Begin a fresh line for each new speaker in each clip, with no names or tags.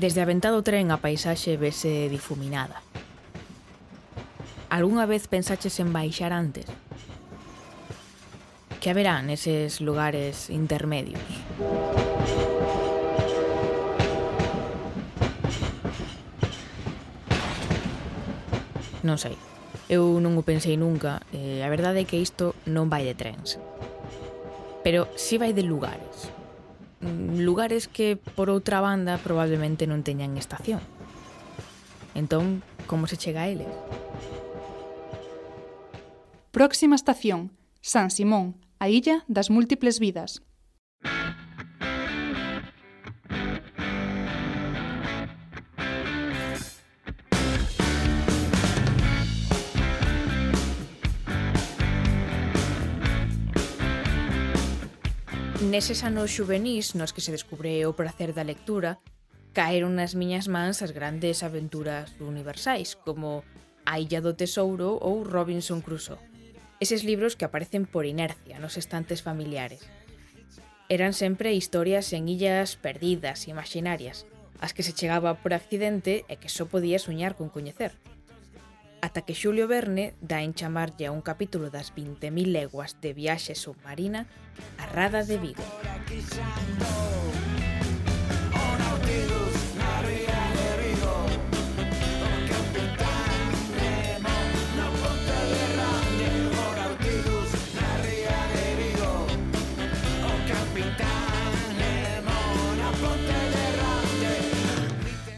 Desde a do tren a paisaxe vese difuminada. Algúnha vez pensaches en baixar antes? Que haberá neses lugares intermedios? Non sei. Eu non o pensei nunca, e a verdade é que isto non vai de trens. Pero si vai de lugares. Lugares que, por outra banda, probablemente non teñan estación. Entón, como se chega a eles?
Próxima estación, San Simón, a Illa das Múltiples Vidas.
Neses anos juvenis nos que se descubre o prazer da lectura, caeron nas miñas mans as grandes aventuras universais, como A Illa do Tesouro ou Robinson Crusoe. Eses libros que aparecen por inercia nos estantes familiares. Eran sempre historias en illas perdidas, imaginarias, as que se chegaba por accidente e que só podía soñar con coñecer ata que Xulio Verne dá en chamarlle a un capítulo das 20.000 leguas de viaxe submarina a Rada de Vigo.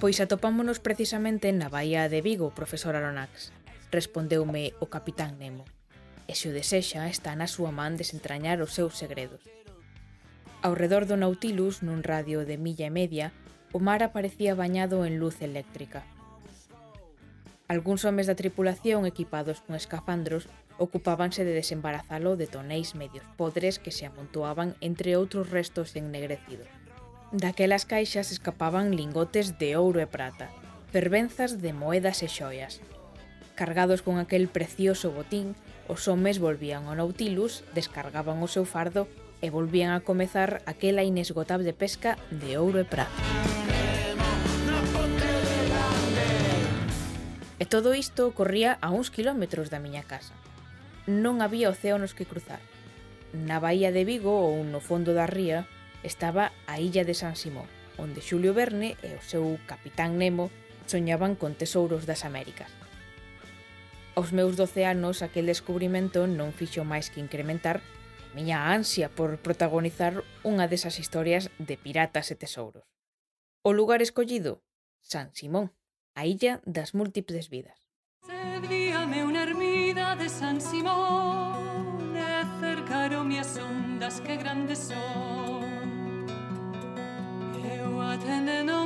Pois atopámonos precisamente na Baía de Vigo, profesor Aronax respondeume o capitán Nemo. E se o desexa, está na súa man desentrañar os seus segredos. Ao redor do Nautilus, nun radio de milla e media, o mar aparecía bañado en luz eléctrica. Alguns homes da tripulación equipados con escafandros ocupábanse de desembarazalo de tonéis medios podres que se amontoaban entre outros restos ennegrecidos. Daquelas caixas escapaban lingotes de ouro e prata, fervenzas de moedas e xoias, Cargados con aquel precioso botín, os homes volvían ao Nautilus, descargaban o seu fardo e volvían a comezar aquela inesgotable pesca de ouro e prata. E todo isto corría a uns kilómetros da miña casa. Non había océanos que cruzar. Na bahía de Vigo ou no fondo da ría estaba a illa de San Simón, onde Xulio Verne e o seu capitán Nemo soñaban con tesouros das Américas. Aos meus 12 anos, aquel descubrimento non fixo máis que incrementar a miña ansia por protagonizar unha desas historias de piratas e tesouros. O lugar escollido, San Simón, a illa das múltiples vidas.
Servíame unha ermida de San Simón E cercarome as ondas que grandes son Eu atendendo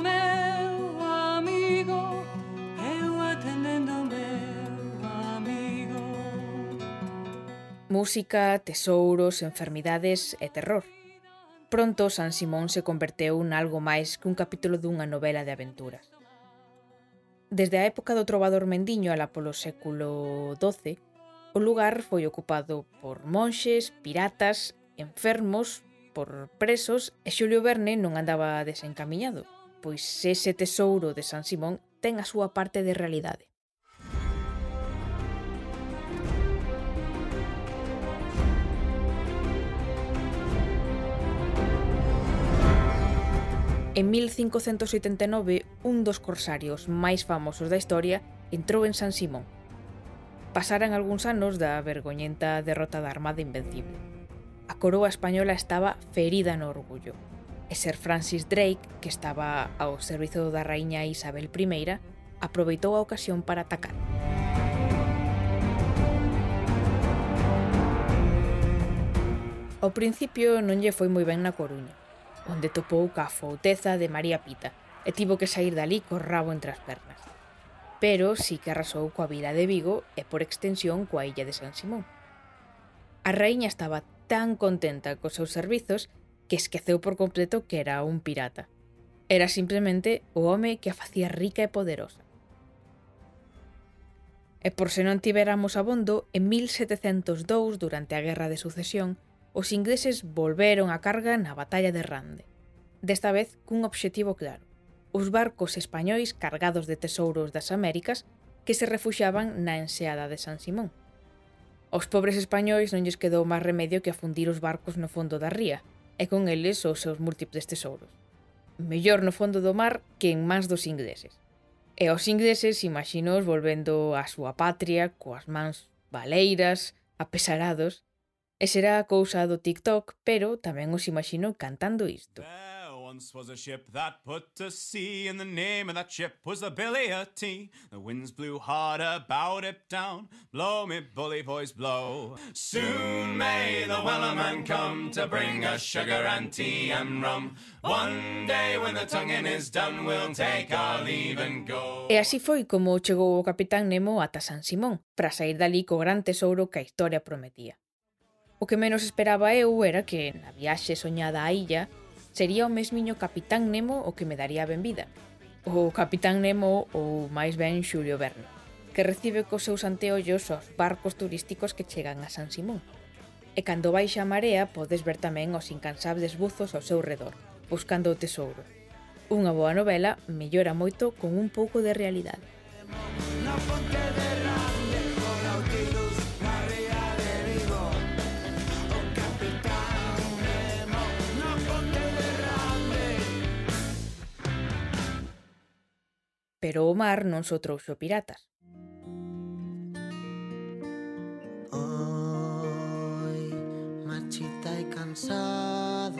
Música, tesouros, enfermidades e terror. Pronto San Simón se converteu algo máis que un capítulo dunha novela de aventuras. Desde a época do trovador Mendiño ala polo século XII, o lugar foi ocupado por monxes, piratas, enfermos, por presos e Xulio Verne non andaba desencamiñado, pois ese tesouro de San Simón ten a súa parte de realidade. En 1589, un dos corsarios máis famosos da historia entrou en San Simón. Pasaran algúns anos da vergoñenta derrota da Armada Invencible. A coroa española estaba ferida no orgullo, e Sir Francis Drake, que estaba ao servizo da raíña Isabel I, aproveitou a ocasión para atacar. Ao principio non lle foi moi ben na Coruña, onde topou ca fouteza de María Pita e tivo que sair dali co rabo entre as pernas. Pero sí que arrasou coa vila de Vigo e por extensión coa illa de San Simón. A raíña estaba tan contenta cos seus servizos que esqueceu por completo que era un pirata. Era simplemente o home que a facía rica e poderosa. E por se non tiveramos abondo, en 1702, durante a Guerra de Sucesión, os ingleses volveron a carga na batalla de Rande, desta vez cun obxectivo claro, os barcos españois cargados de tesouros das Américas que se refuxaban na enseada de San Simón. Os pobres españois non lles quedou máis remedio que afundir os barcos no fondo da ría, e con eles os seus múltiples tesouros. Mellor no fondo do mar que en mans dos ingleses. E os ingleses, imaxinos, volvendo á súa patria, coas mans baleiras, apesarados, E será a cousa do TikTok, pero tamén os imagino cantando isto. once was a ship that put to sea, and the name of that ship was the Billy o' Tea. The winds blew hard about it down, blow me bully boys blow. Soon may the wellerman come to bring us sugar and tea and rum. One day when the tonguing is done, we'll take our leave and go. E así foi como chegou o capitán Nemo ata San Simón, para sair dali co gran tesouro que a historia prometía. O que menos esperaba eu era que, na viaxe soñada á illa, sería o mesmiño Capitán Nemo o que me daría a benvida. O Capitán Nemo ou máis ben Xulio Verne, que recibe cos seus anteollos os barcos turísticos que chegan a San Simón. E cando baixa a marea podes ver tamén os incansables buzos ao seu redor, buscando o tesouro. Unha boa novela mellora moito con un pouco de realidade. pero o mar non só trouxo piratas. Oi, marchita e cansada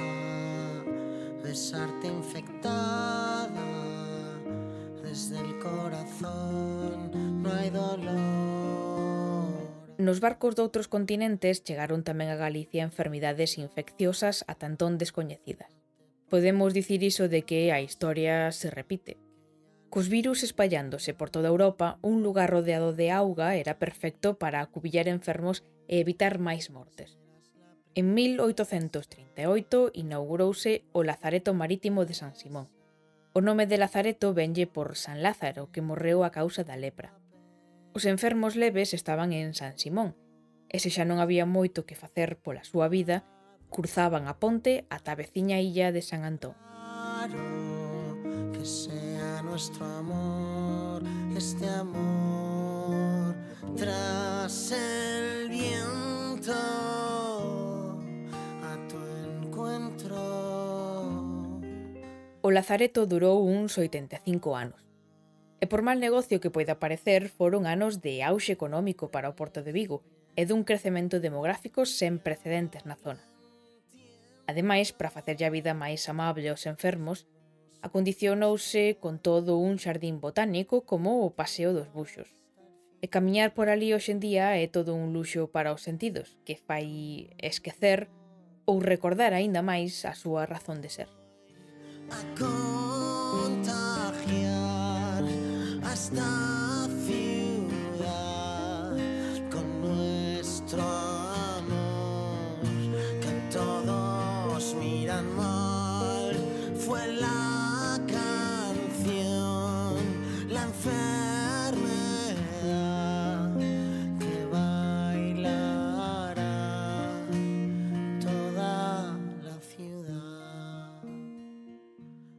Besarte infectada Desde el corazón no hai dolor Nos barcos doutros continentes chegaron tamén a Galicia enfermidades infecciosas a tantón descoñecidas. Podemos dicir iso de que a historia se repite. Cos virus espallándose por toda Europa, un lugar rodeado de auga era perfecto para acubillar enfermos e evitar máis mortes. En 1838 inaugurouse o Lazareto Marítimo de San Simón. O nome de Lazareto venlle por San Lázaro, que morreu a causa da lepra. Os enfermos leves estaban en San Simón, e se xa non había moito que facer pola súa vida, cruzaban a ponte ata a veciña illa de San Antón. Claro que sei nuestro amor, este amor tras el viento a tu encuentro. O Lazareto durou uns 85 anos. E por mal negocio que poida parecer, foron anos de auxe económico para o Porto de Vigo e dun crecemento demográfico sen precedentes na zona. Ademais, para facerlle a vida máis amable aos enfermos, acondicionouse con todo un xardín botánico como o Paseo dos Buxos. E camiñar por ali hoxendía é todo un luxo para os sentidos, que fai esquecer ou recordar aínda máis a súa razón de ser. I go.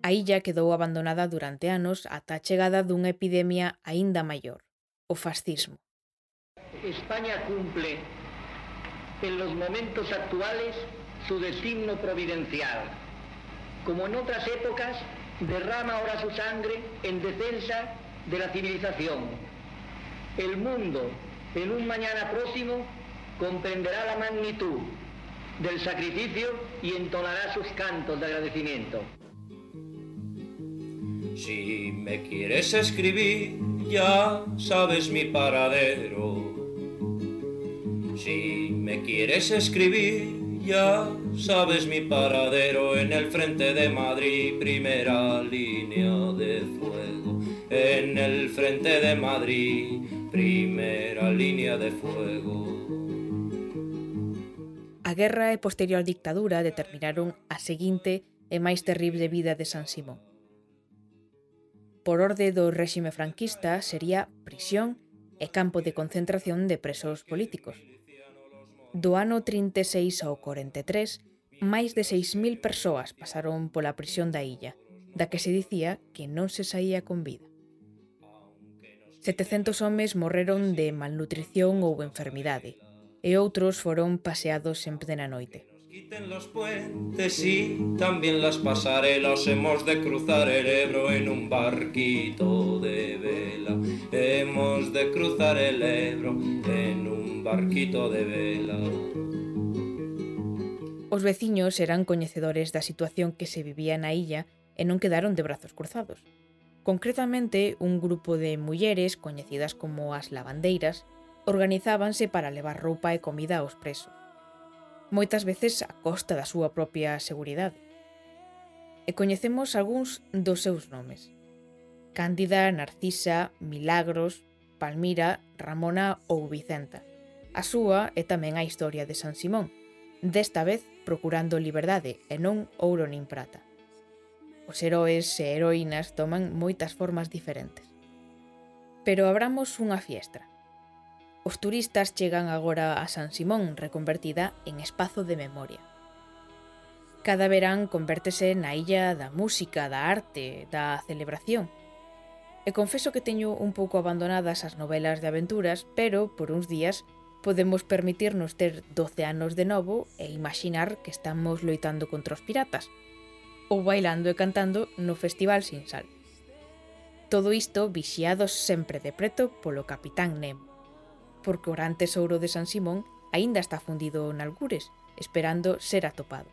A illa quedou abandonada durante anos ata a chegada dunha epidemia aínda maior, o fascismo.
España cumple en los momentos actuales su designio providencial. Como en otras épocas, derrama ahora su sangre en defensa de la civilización. El mundo, en un mañana próximo, comprenderá la magnitud del sacrificio y entonará sus cantos de agradecimiento.
Si me quieres escribir, ya sabes mi paradero. Si me quieres escribir, ya sabes mi paradero en el frente de Madrid, primera línea de fuego. En el frente de Madrid, primera línea de fuego.
A guerra e posterior dictadura determinaron a seguinte e máis terrible vida de San Simón por orde do réxime franquista sería prisión e campo de concentración de presos políticos. Do ano 36 ao 43, máis de 6.000 persoas pasaron pola prisión da illa, da que se dicía que non se saía con vida. 700 homes morreron de malnutrición ou enfermidade, e outros foron paseados en plena noite.
Quiten los puentes y también las pasarelas, hemos de cruzar el Ebro en un barquito de vela, hemos de cruzar el Ebro en un barquito de vela.
Os veciños eran coñecedores da situación que se vivía na illa e non quedaron de brazos cruzados. Concretamente, un grupo de mulleres coñecidas como as lavandeiras organizábanse para levar roupa e comida aos presos moitas veces a costa da súa propia seguridade. E coñecemos algúns dos seus nomes. Cándida, Narcisa, Milagros, Palmira, Ramona ou Vicenta. A súa é tamén a historia de San Simón, desta vez procurando liberdade e non ouro nin prata. Os heróis e heroínas toman moitas formas diferentes. Pero abramos unha fiestra, Os turistas chegan agora a San Simón, reconvertida en espazo de memoria. Cada verán convértese na illa da música, da arte, da celebración. E confeso que teño un pouco abandonadas as novelas de aventuras, pero por uns días podemos permitirnos ter 12 anos de novo e imaginar que estamos loitando contra os piratas, ou bailando e cantando no Festival Sin Sal. Todo isto vixiados sempre de preto polo Capitán Nemo porque o gran tesouro de San Simón aínda está fundido en algures, esperando ser atopado.